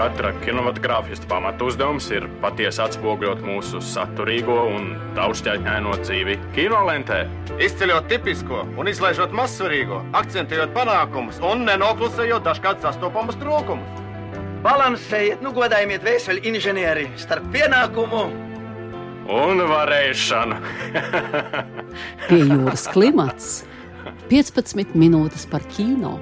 katra kinematogrāfista pamatu uzdevums ir patiesi atspoguļot mūsu saturīgo un daudzšķaitņaino dzīvi kinolentē. Izceļot tipisko un izlaižot mazsvarīgo, akcentējot panākumus un nenoklusējot dažkārt sastopamus trūkumus. Balansējiet, nu godājiet vēseli inženieri starp pienākumu un varēšanu. Pie jūras klimats 15 minūtes par kino.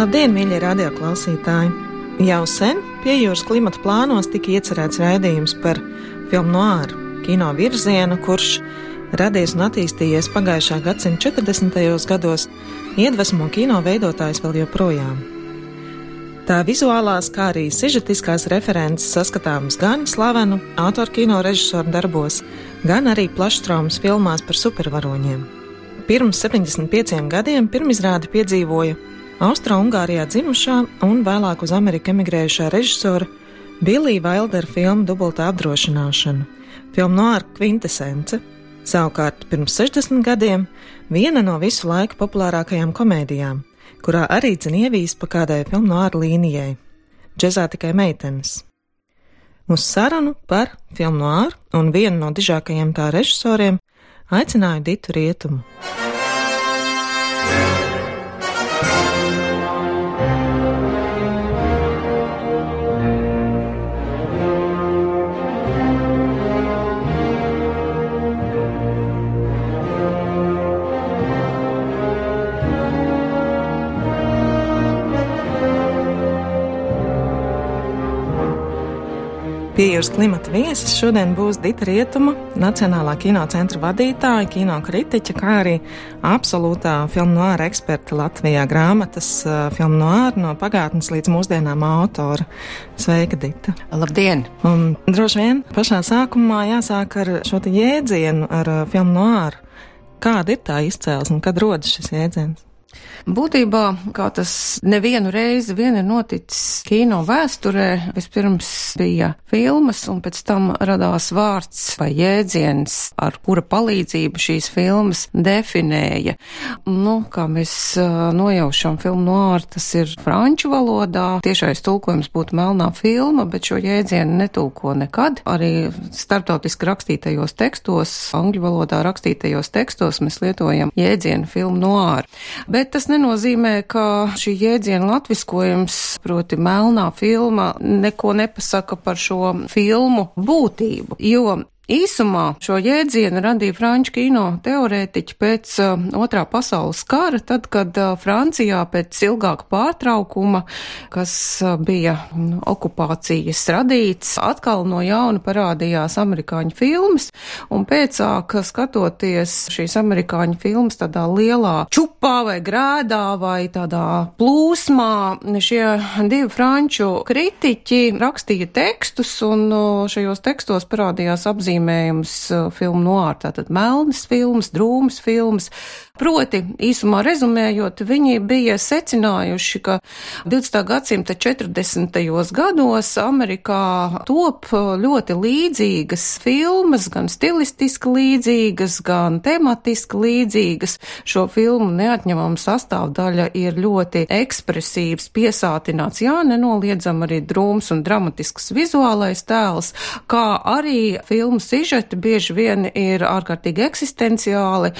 Labdien, mīļie radioklausītāji! Jau sen pie jūras klimata plānos tika iecerēts raidījums par filmu noāru, kino virzienu, kurš radies un attīstījies pagājušā gadsimta 40. gados, iedvesmo kino veidotājs vēl joprojām. Tā vizuālās, kā arī sižetiskās references saskatāmas gan slavenu autoru kino režisoru darbos, gan arī plašstraumas filmās par supervaroņiem. Pirms 75 gadiem pirmizrādi piedzīvoja Austro-Ungārijā dzimušā un vēlāk uz Ameriku emigrējušā režisora Bilija Vaildera filmu Dubultā apdrošināšana, filmu noāra kvintesence. Savukārt pirms 60 gadiem viena no visu laiku populārākajām komēdijām, kurā arī dzinievīs pa kādai filmu noāra līnijai - džezā tikai meitenes. Uz sarunu par filmu noāru un vienu no dižākajiem tā režisoriem aicināju Ditu Rietumu. Piejūras klimata viesis šodien būs Dita Rietuma, Nacionālā kinocentra vadītāja, kino kritiķa, kā arī absolūtā filmu noāra eksperta Latvijā grāmatas filmu noāra no pagātnes līdz mūsdienām autora. Sveika, Dita! Labdien! Un droši vien pašā sākumā jāsāk ar šo jēdzienu, ar filmu noāru. Kāda ir tā izcēlesme, kad rodas šis jēdziens? Būtībā, kā tas nevienu reizi vien ir noticis kino vēsturē, vispirms bija filmas, un pēc tam radās vārds vai jēdziens, ar kura palīdzību šīs filmas definēja. Nu, kā mēs nojaušam filmu noār, tas ir franču valodā, tiešais tulkojums būtu melnā filma, bet šo jēdzienu netulko nekad. Arī starptautiski rakstītajos tekstos, angļu valodā rakstītajos tekstos mēs lietojam jēdzienu filmu noār. Bet tas nenozīmē, ka šī jēdziena latviskojums, proti melnā filma, neko nepasaka par šo filmu būtību, jo Īsumā šo jēdzienu radīja franču kino teorētiķi pēc uh, otrā pasaules kara, tad, kad uh, Francijā pēc ilgāka pārtraukuma, kas uh, bija nu, okupācijas radīts, atkal no jauna parādījās amerikāņu filmas, un pēcāk skatoties šīs amerikāņu filmas tādā lielā čupā vai grēdā vai tādā plūsmā, šie divi franču kritiķi rakstīja tekstus, un šajos tekstos parādījās apzīmējumi apzīmējums uh, filmu noār, tātad melnas filmas, drūmas filmas. Proti, īsumā rezumējot, viņi bija secinājuši, ka 20. gadsimta 40. gados Amerikā top ļoti līdzīgas filmas, gan stilistiski līdzīgas, gan tematiski līdzīgas. Šo filmu neatņemama sastāvdaļa ir ļoti ekspresīvs, piesātināts, jā, nenoliedzam arī drūms un dramatisks vizuālais tēls, kā arī filmu sižeti bieži vien ir ārkārtīgi eksistenciāli,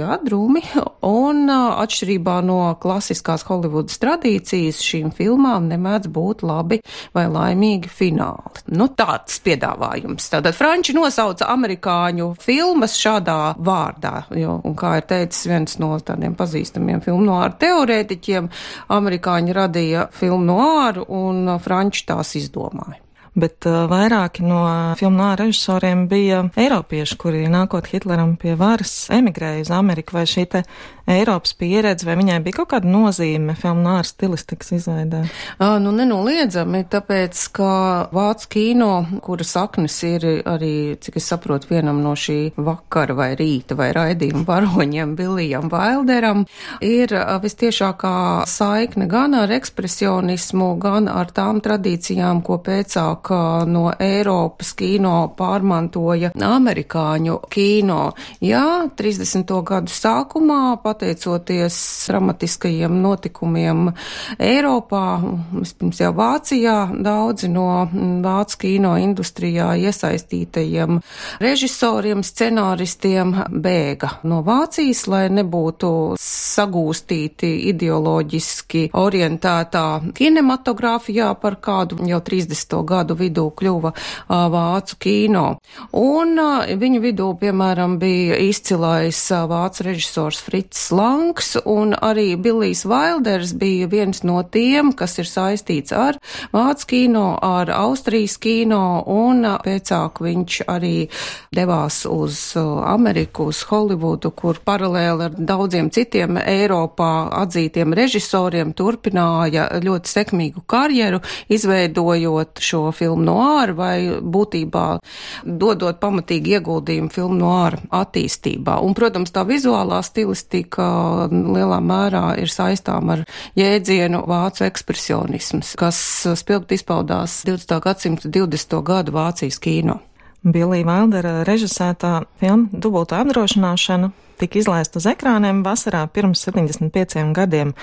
jā, drūmi un atšķirībā no klasiskās Holivudas tradīcijas šīm filmām nemēdz būt labi vai laimīgi fināli. Nu, tāds piedāvājums. Tātad Franči nosauca amerikāņu filmas šādā vārdā, jo, un kā ir teicis viens no tādiem pazīstamiem filmu noāru teorētiķiem, amerikāņi radīja filmu noāru un Franči tās izdomāja. Bet uh, vairāki no filmu no režisoriem bija eiropieši, kuri nākot Hitleram pie varas emigrēja uz Ameriku, vai šī te Eiropas pieredze, vai viņai bija kaut kāda nozīme filmu no stilistikas izveidē? Uh, nu, nenoliedzami, tāpēc, ka Vācu kino, kura saknes ir arī, cik es saprotu, vienam no šī vakara vai rīta vai raidījuma varoņiem, Viljam Vailderam, ir vistiešākā saikne gan ar ekspresionismu, gan ar tām tradīcijām, ko pēcāk no Eiropas kino pārmantoja amerikāņu kino. Jā, 30. gadu sākumā pateicoties dramatiskajiem notikumiem Eiropā, vispirms jau Vācijā, daudzi no Vācu kino industrijā iesaistītajiem režisoriem, scenāristiem bēga no Vācijas, lai nebūtu sagūstīti ideoloģiski orientētā kinematogrāfijā, par kādu jau 30. gadu vidū kļuva vācu kino. Un viņu vidū, piemēram, bija izcilais vācu režisors Frits Slanks, un arī Billijs Vailders bija viens no tiem, kas ir saistīts ar Vācu kino, ar Austrijas kino, un pēcāk viņš arī devās uz Ameriku, uz Holivudu, kur paralēli ar daudziem citiem Eiropā atzītiem režisoriem turpināja ļoti sekmīgu karjeru, izveidojot šo filmu noāru vai būtībā dodot pamatīgi ieguldījumu filmu noāru attīstībā. Un, protams, tā vizuālā stilistika ka lielā mērā ir saistām ar jēdzienu vācu ekspresionisms, kas spilgt izpaudās 20. gadsimta 20. gadu Vācijas kino. Bilija Vaildera režisētā filma Dubultā apdrošināšana tika izlaista uz ekrāniem vasarā pirms 75 gadiem.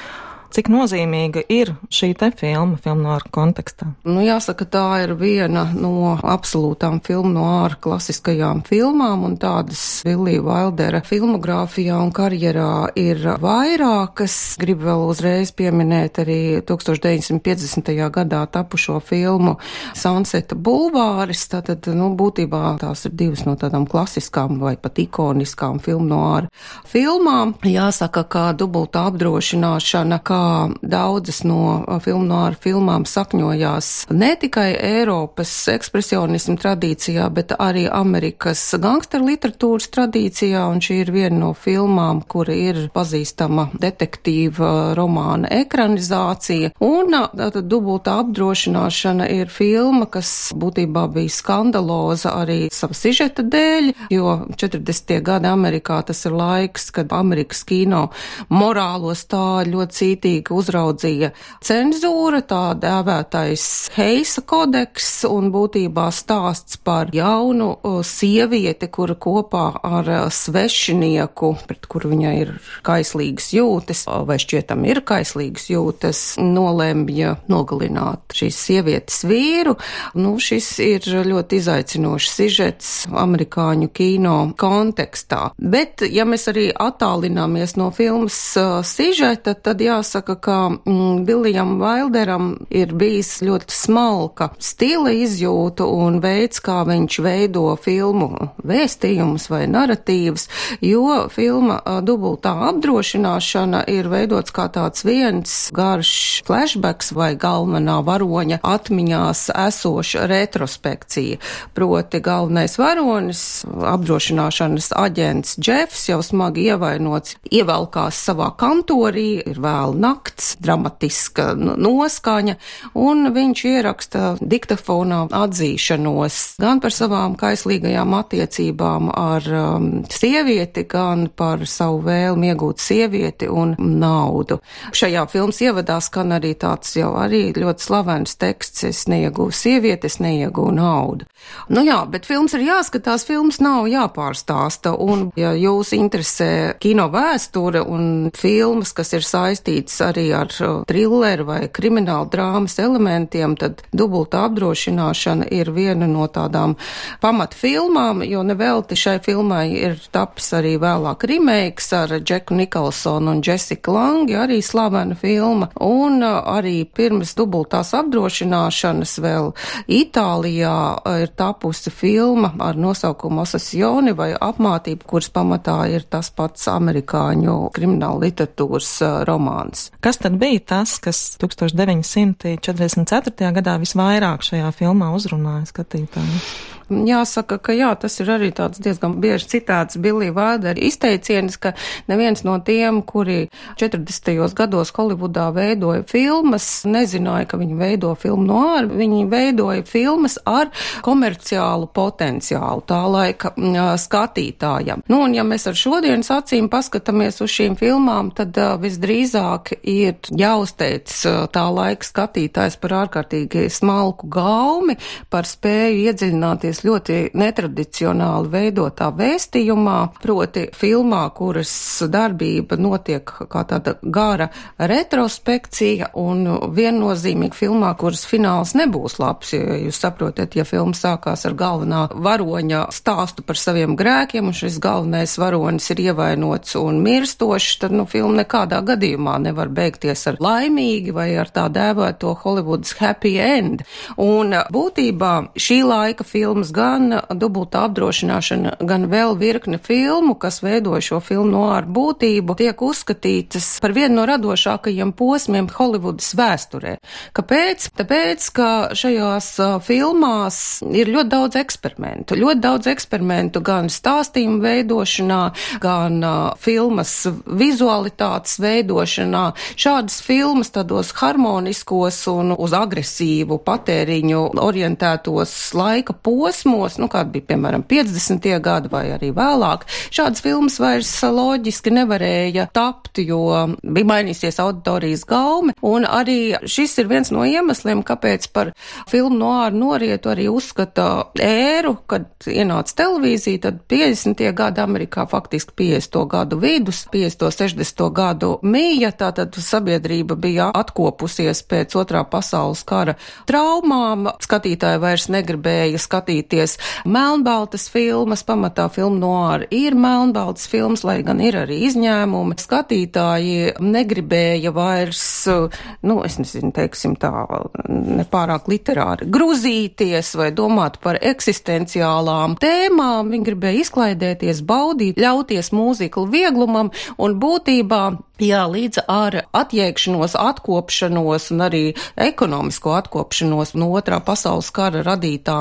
Cik nozīmīga ir šī te filma, filmu no ārā kontekstā? Nu, jāsaka, tā ir viena no absolūtām filmu no ārā klasiskajām filmām, un tādas Vilija Vaildera filmogrāfijā un karjerā ir vairākas. Gribu vēl uzreiz pieminēt arī 1950. gadā tapušo filmu Sunseta Bulvāris, tātad, nu, būtībā tās ir divas no tādām klasiskām vai pat ikoniskām filmu no ārā filmām. Jāsaka, kā dubultā apdrošināšana, kā kā daudzas no filmu no ar filmām sakņojās ne tikai Eiropas ekspresionismu tradīcijā, bet arī Amerikas gangsteru literatūras tradīcijā, un šī ir viena no filmām, kura ir pazīstama detektīva romāna ekranizācija, un tātad dubultā apdrošināšana ir filma, kas būtībā bija skandaloza arī sava sižeta dēļ, jo 40. gadi Amerikā tas ir laiks, kad Amerikas kino morālo stāļu ļoti cītīgi kārtīgi uzraudzīja cenzūra, tā dēvētais Heisa kodeks un būtībā stāsts par jaunu sievieti, kura kopā ar svešinieku, pret kuru viņai ir kaislīgas jūtas, vai šķietam ir kaislīgas jūtas, nolēmja nogalināt šīs sievietes vīru. Nu, šis ir ļoti izaicinošs sižets amerikāņu kino kontekstā. Bet, ja mēs arī attālināmies no filmas sižeta, tad jāsaka, jāsaka, ka mm, Viljam Vailderam ir bijis ļoti smalka stila izjūta un veids, kā viņš veido filmu vēstījumus vai narratīvas, jo filma dubultā apdrošināšana ir veidots kā tāds viens garš flashbacks vai galvenā varoņa atmiņās esoša retrospekcija. Proti galvenais varonis, apdrošināšanas aģents Džefs jau smagi ievainots, ievelkās savā kantorī, ir vēl nakts, dramatiska noskaņa, un viņš ieraksta diktafonā atzīšanos gan par savām kaislīgajām attiecībām ar um, sievieti, gan par savu vēlmi iegūt sievieti un naudu. Šajā filmas ievadā skan arī tāds jau arī ļoti slavens teksts, es neiegūju sievieti, es neiegūju naudu. Nu jā, bet films ir jāskatās, films nav jāpārstāsta, un ja jūs interesē kino vēsture un filmas, kas ir saistītas arī ar trilleru vai kriminālu drāmas elementiem, tad dubulta apdrošināšana ir viena no tādām pamatfilmām, jo nevelti šai filmai ir tapis arī vēlāk remakes ar Džeku Nikolsonu un Jessica Langi, arī slavena filma, un arī pirms dubultās apdrošināšanas vēl Itālijā ir tapusi filma ar nosaukumu Asasioni vai apmātība, kuras pamatā ir tas pats amerikāņu krimināla literatūras romāns. Kas tad bija tas, kas 1944. gadā visvairāk šajā filmā uzrunāja skatītājus? Jāsaka, ka jā, tas ir arī tāds diezgan bieži citāts Billy Vādera izteiciens, ka neviens no tiem, kuri 40. gados Holivudā veidoja filmas, nezināja, ka viņi veido filmu no ār, viņi veidoja filmas ar komerciālu potenciālu tā laika skatītājam. Nu, un ja mēs ar šodienas acīm paskatāmies uz šīm filmām, tad uh, visdrīzāk ir jāuzteic uh, tā laika skatītājs par ārkārtīgi smalku gaumi, par spēju iedziļināties iesaistīties ļoti netradicionāli veidotā vēstījumā, proti filmā, kuras darbība notiek kā tāda gara retrospekcija un viennozīmīgi filmā, kuras fināls nebūs labs. Ja jūs saprotat, ja filma sākās ar galvenā varoņa stāstu par saviem grēkiem un šis galvenais varonis ir ievainots un mirstošs, tad nu, filma nekādā gadījumā nevar beigties ar laimīgi vai ar tā dēvēto Hollywoods happy end. Un būtībā šī laika filmas filmas, gan dubultā apdrošināšana, gan vēl virkne filmu, kas veido šo filmu no ar būtību, tiek uzskatītas par vienu no radošākajiem posmiem Holivudas vēsturē. Kāpēc? Tāpēc, ka šajās filmās ir ļoti daudz eksperimentu. Ļoti daudz eksperimentu gan stāstījumu veidošanā, gan uh, filmas vizualitātes veidošanā. Šādas filmas tādos harmoniskos un uz agresīvu patēriņu orientētos laika posmos posmos, nu, kāda bija, piemēram, 50. gadi vai arī vēlāk, šādas filmas vairs loģiski nevarēja tapt, jo bija mainīsies auditorijas gaume, un arī šis ir viens no iemesliem, kāpēc par filmu no āru norietu arī uzskata ēru, kad ienāca televīzija, tad 50. gadi Amerikā faktiski 50. gadu vidus, 50. 60. gadu mīja, tātad sabiedrība bija atkopusies pēc otrā pasaules kara traumām, skatītāji vairs negribēja skatīt skatīties melnbaltas filmas, pamatā filmu noāra ir melnbaltas filmas, lai gan ir arī izņēmumi. Skatītāji negribēja vairs, nu, es nezinu, teiksim tā, nepārāk literāri gruzīties vai domāt par eksistenciālām tēmām. Viņi gribēja izklaidēties, baudīt, ļauties mūziklu vieglumam un būtībā Jā, līdz ar atjēgšanos, atkopšanos un arī ekonomisko atkopšanos no otrā pasaules kara radītā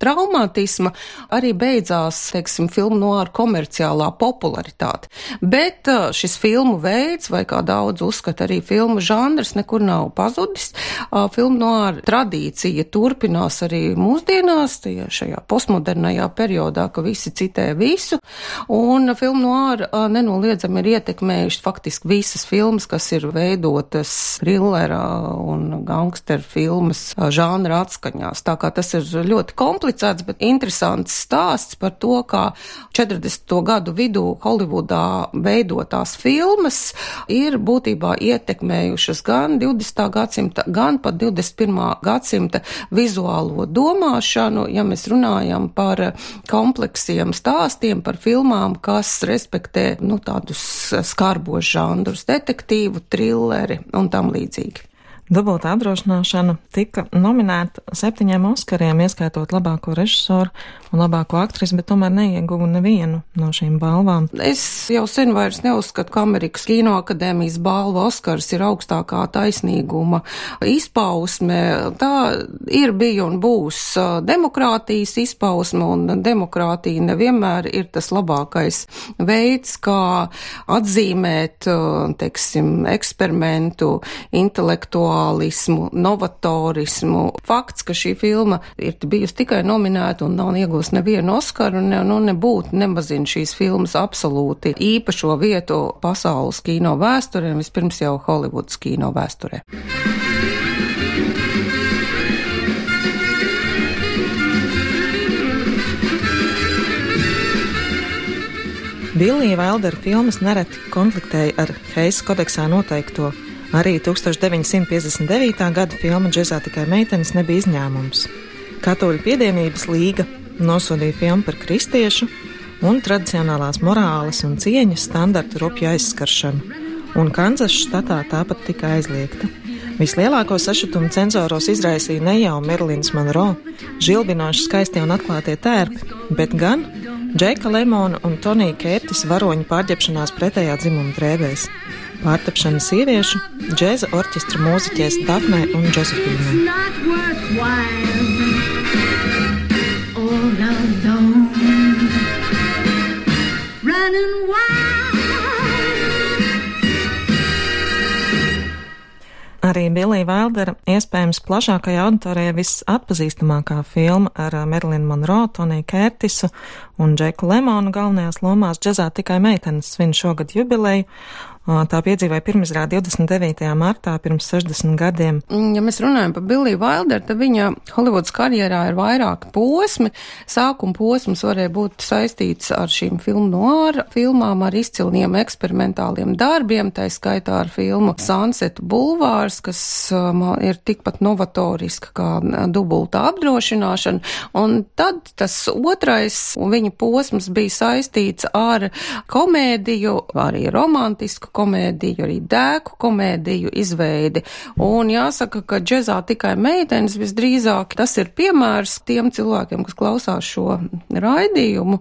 traumatisma arī beidzās, teiksim, filmu no ar komerciālā popularitāte. Bet uh, šis filmu veids, vai kā daudz uzskata arī filmu žanrs, nekur nav pazudis. Uh, filmu no ar tradīcija turpinās arī mūsdienās, šajā postmodernajā periodā, ka visi citē visu, un filmu no ar uh, nenoliedzami ir ietekmējuši faktiski visas filmas, kas ir veidotas thrillera un gangsteru filmas žanra atskaņās. Tā kā tas ir ļoti komplicēts komplicēts, bet interesants stāsts par to, kā 40. gadu vidū Holivudā veidotās filmas ir būtībā ietekmējušas gan 20. gadsimta, gan pat 21. gadsimta vizuālo domāšanu, ja mēs runājam par kompleksiem stāstiem, par filmām, kas respektē, nu, tādus skarbos žanrus, detektīvu, trilleri un tam līdzīgi. Dubultā apdrošināšana tika nominēta septiņiem Oskariem, ieskaitot labāko režisoru un labāko aktrisi, bet tomēr neieguva nevienu no šīm balvām. Es jau sen vairs neuzskatu, ka Amerikas Kino akadēmijas balva Oskars ir augstākā taisnīguma izpausme. Tā ir, bija un būs demokrātijas izpausme, un demokrātija nevienmēr ir tas labākais veids, kā atzīmēt, teiksim, eksperimentu, intelektuālismu, novatorismu. Fakts, ka šī filma ir bijusi tikai nominēta un nav iegūta iegūs nevienu Oskaru, ne, nu nebūtu nemazina šīs filmas absolūti īpašo vietu pasaules kino vēsturē, vispirms jau Holivudas kino vēsturē. Billija Vaildera filmas nereti konfliktēja ar Heisa kodeksā noteikto. Arī 1959. gada filma Džezā tikai meitenes nebija izņēmums. Katoļu piedienības līga nosodīja filmu par kristiešu un tradicionālās morāles un cieņas standartu rupju aizskaršanu, un Kansas štatā tāpat tika aizliegta. Vislielāko sašutumu cenzoros izraisīja ne jau Merlins Monroe, žilbinoši skaistie un atklātie tērpi, bet gan Džeka Lemona un Tonija Kērtis varoņu pārģepšanās pretējā dzimuma drēbēs. Pārtapšana sieviešu džēza orķestra mūziķēs Dafnē un. Running wild. Arī Bilija Vaildera iespējams plašākajā auditorijā visatpazīstamākā filma ar Merlinu Monroe, Toniju Kērtisu un Džeku Lemonu galvenajās lomās džezā tikai meitenes svin šogad jubileju, Tā piedzīvoja pirmizrādi 29. martā pirms 60 gadiem. Mm, ja mēs runājam par Billiju Wilderu, tad viņa Holivudas karjerā ir vairāki posmi. Sākuma posms varēja būt saistīts ar šīm filmu noāra filmām, ar izcilniem eksperimentāliem darbiem, tā skaitā ar filmu Sunset Bulvārs, kas ir tikpat novatoriska kā dubulta apdrošināšana. Un tad tas otrais viņa posms bija saistīts ar komēdiju, arī romantisku komēdiju komēdiju, arī dēku komēdiju izveidi. Un jāsaka, ka džezā tikai meitenes visdrīzāk tas ir piemērs tiem cilvēkiem, kas klausās šo raidījumu.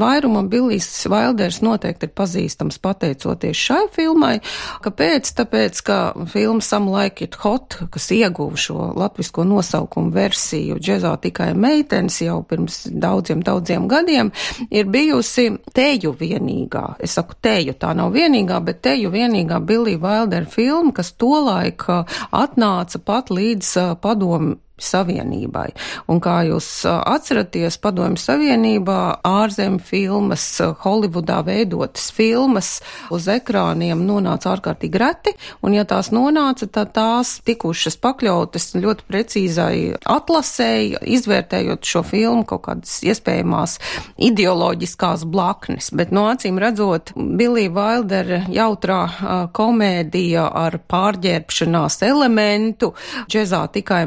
Vairumam Billijs Vailders noteikti ir pazīstams pateicoties šai filmai. Kāpēc? Tāpēc, ka filma Some Like It Hot, kas ieguva šo latvisko nosaukumu versiju džezā tikai meitenes jau pirms daudziem, daudziem gadiem, ir bijusi teju vienīgā. Es saku teju, tā nav vienīgā, bet teju vienīgā Billy Wilder filma, kas tolaik atnāca pat līdz padomu Savienībai. Un kā jūs atceraties, Padomju Savienībā ārzemju filmas, Holivudā veidotas filmas uz ekrāniem nonāca ārkārtīgi reti, un ja tās nonāca, tad tās tikušas pakļautas ļoti precīzai atlasēji, izvērtējot šo filmu kaut kādas iespējamās ideoloģiskās blaknes. Bet no acīm redzot, Billy Wilder jautrā komēdija ar pārģērbšanās elementu, džezā tikai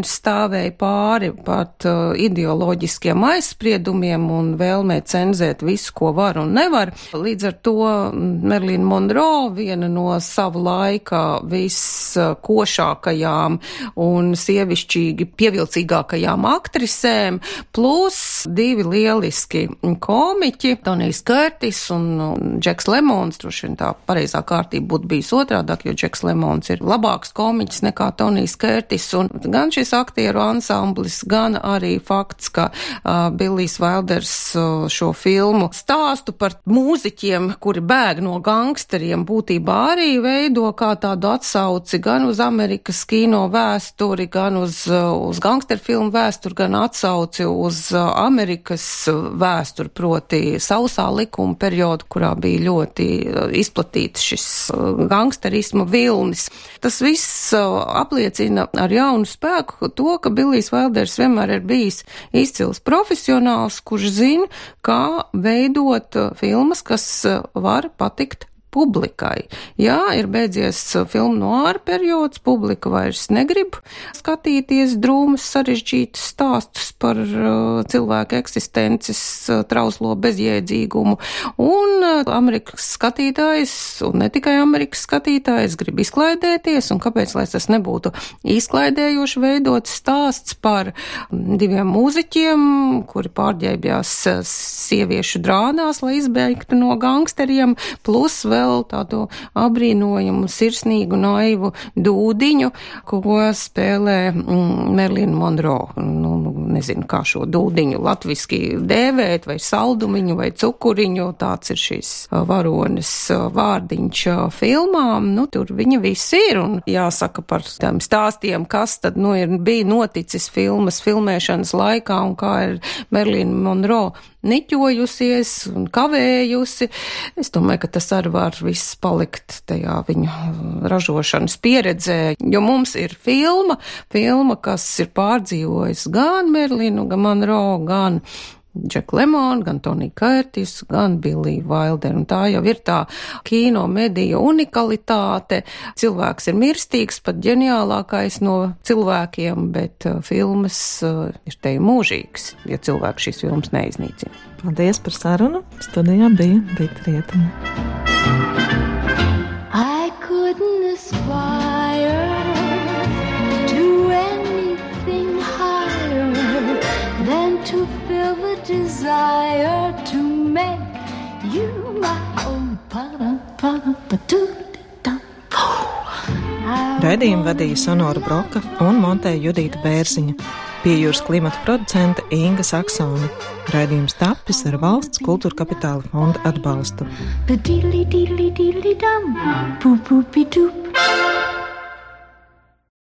meitenes, stāvēja pāri pat uh, ideoloģiskiem aizspriedumiem un vēlmē cenzēt visu, ko var un nevar. Līdz ar to Merlīna Monroe, viena no sava laika viskošākajām un sievišķīgi pievilcīgākajām aktrisēm, plus divi lieliski komiķi, Tonijs Kērtis un Džeks Lemons, droši vien tā pareizā kārtība būtu bijis otrādāk, jo Džeks Lemons ir labāks komiķis nekā Tonijs Kērtis, un gan šis aktieru ansamblis, gan arī fakts, ka uh, Billijs Vailders uh, šo filmu stāstu par mūziķiem, kuri bēg no gangsteriem, būtībā arī veido kā tādu atsauci gan uz Amerikas kino vēsturi, gan uz, uz gangsteru filmu vēsturi, gan atsauci uz Amerikas vēsturi, proti sausā likuma periodu, kurā bija ļoti izplatīts šis gangsterisma vilnis. Tas viss apliecina ar jaunu spēku to, ka Bilijs Velders vienmēr ir bijis izcils profesionāls, kurš zina, kā veidot uh, filmas, kas uh, var patikt publikai. Jā, ir beidzies uh, filmu noāra periods, publika vairs negrib skatīties drūmas sarežģītus stāstus par uh, cilvēku eksistences uh, trauslo bezjēdzīgumu, un uh, Amerikas skatītājs, un ne tikai Amerikas skatītājs, grib izklaidēties, un kāpēc, lai tas nebūtu izklaidējoši veidot stāsts par diviem mūziķiem, kuri pārģērbjās uh, sieviešu drānās, lai izbeigtu no gangsteriem, plus vēl vēl tādu abrīnojumu, sirsnīgu, naivu dūdiņu, ko spēlē mm, Merlina Monroe. Nu, nu, nezinu, kā šo dūdiņu latviski dēvēt, vai saldumiņu, vai cukuriņu. Tāds ir šīs varonis vārdiņš filmām. Nu, tur viņa viss ir, un jāsaka par tām stāstiem, kas tad, nu, ir, bija noticis filmas filmēšanas laikā, un kā ir Merlina Monroe niķojusies un kavējusi. Es domāju, ka tas arī var viss palikt tajā viņu ražošanas pieredzē, jo mums ir filma, filma, kas ir pārdzīvojis gan Merlinu, gan Monroe, gan Džek Lemon, gan Tonija Kērtis, gan Bilija Vailder. Un tā jau ir tā kino mediju unikalitāte. Cilvēks ir mirstīgs, pat ģeniālākais no cilvēkiem, bet uh, filmas uh, ir te mūžīgs, ja cilvēks šīs filmas neiznīcina. Paldies par sarunu. Studijā bija Rīta Rietuma. Raidījumu vadīja Sonora Broka un montēja Judīta Bērziņa, pie jūras klimata producente Inga Saksona. Raidījums tapis ar valsts kultūra kapitāla fonda atbalstu. The diddly diddly diddly dum, boop boopy doop.